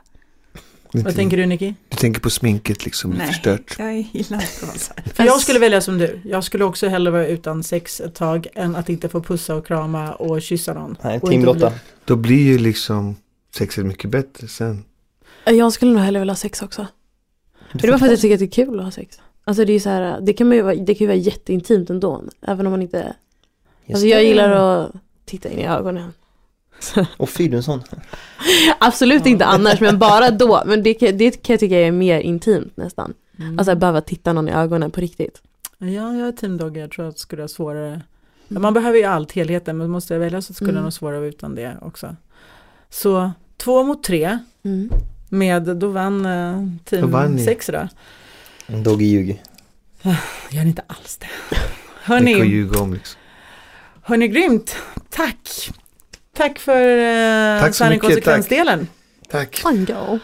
Vad tänker du Nicky? Du tänker på sminket liksom, Nej, förstört. jag gillar inte att vara så här. För jag skulle välja som du. Jag skulle också hellre vara utan sex ett tag än att inte få pussa och krama och kyssa någon. Nej, Team bli- Lotta. Då blir ju liksom sexet mycket bättre sen. Jag skulle nog hellre vilja ha sex också. För det är bara för att jag tycker att det är kul att ha sex. Alltså det är så här, det kan, man ju vara, det kan ju vara jätteintimt ändå. Även om man inte, alltså jag gillar att titta in i ögonen. Och fy, du är en sån. Absolut inte annars, men bara då. Men det, kan- det kan jag tycka är mer intimt nästan. Mm. Alltså att behöva titta någon i ögonen på riktigt. Ja, jag är teamdogge. Jag tror att det skulle vara svårare. Ja, man behöver ju allt, helheten, men måste jag välja så skulle Mm. det nog svårare utan det också. Så två mot tre Mm. med, då vann eh, Då team vann ni. sex då. Doggy ljug. Gör ni inte alls det. Det kan Hörni, ljuga om liksom. hörni, grymt. Tack. Tack för eh, Tack sanning konsekvensdelen. Tack. Fun go.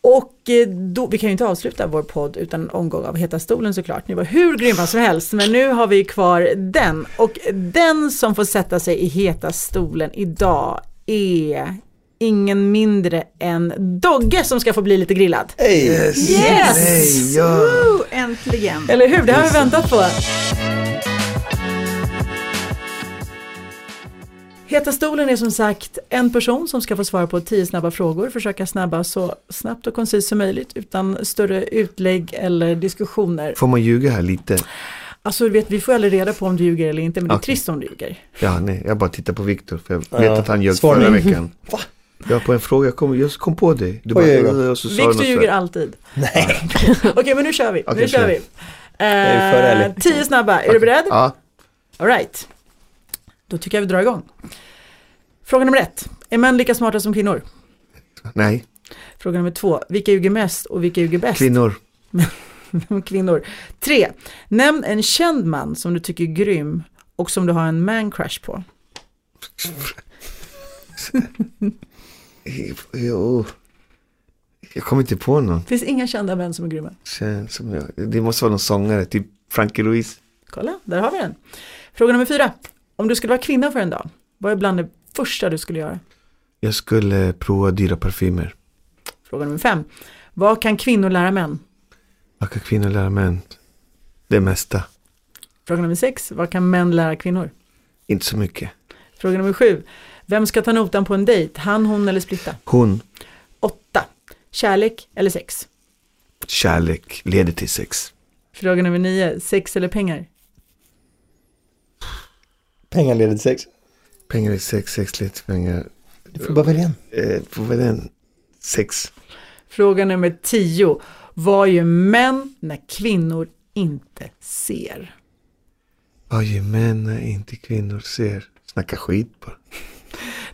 Och eh, då, vi kan ju inte avsluta vår podd utan en omgång av Heta stolen såklart. Ni var hur grymma som helst, men nu har vi kvar den. Och den som får sätta sig i Heta stolen idag är ingen mindre än Dogge som ska få bli lite grillad. Hej! Yes! Yes! Nej, ja. Woo, äntligen! Eller hur? Det har vi väntat på. Heta stolen är som sagt en person som ska få svara på tio snabba frågor, försöka snabba så snabbt och koncist som möjligt utan större utlägg eller diskussioner. Får man ljuga här lite? Alltså du vet, vi får aldrig reda på om du ljuger eller inte, men det är trist om du ljuger. Ja, nej, jag bara tittar på Viktor för jag Ja, vet att han ljög förra veckan. Va? Ja, på en fråga, jag kom, jag kom på dig. Du bara, och så sa något ljuger alltid. Nej. Okej, men nu kör vi. nu Okej, kör vi. Eh, tio snabba, är du beredd? Ja, Alright. Då tycker jag vi drar igång. Fråga nummer ett. Är män lika smarta som kvinnor? nej, Fråga nummer två. Vilka ljuger mest och vilka ljuger bäst? kvinnor. Kvinnor. Tre. Nämn en känd man som du tycker är grym och som du har en man crush på. Jo. Jag kommer inte på någon. Finns inga kända män som är grymma. Känns som jag, det måste vara någon sångare, typ Frankie Louise. Kolla, där har vi den. Fråga nummer fyra. Om du skulle vara kvinna för en dag, vad är bland det första du skulle göra? Jag skulle prova dyra parfymer. Fråga nummer fem. Vad kan kvinnor lära män? Vad kan kvinnor lära män? Det mesta. Fråga nummer sex. Vad kan män lära kvinnor? Inte så mycket. Fråga nummer sju. Vem ska ta notan på en dejt? Han, hon eller splitta? Hon, Åtta. Kärlek eller sex? kärlek leder till sex. Fråga nummer nio. Sex eller pengar? Pengar leder till sex. Pengar är sex, sex leder till pengar. Du får bara välja en. Eh, vad är den? Sex. Fråga nummer tio. Vad gör män när kvinnor inte ser? Vad gör män när inte kvinnor ser? Snacka skit bara.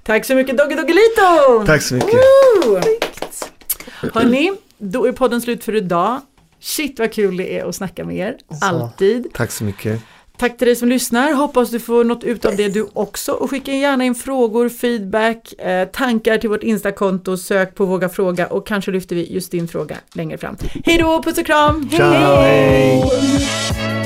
Tack så mycket Dogge Doggelito! Tack så mycket. Hörni, då är podden slut för idag. Shit vad kul det är att snacka med er, alltid. Tack så mycket. Tack till dig som lyssnar, hoppas du får något ut av det du också och skicka gärna in frågor, feedback, eh, tankar till vårt Instakonto, sök på Våga Fråga och kanske lyfter vi just din fråga längre fram. Hej då, puss och kram! Ciao, hej!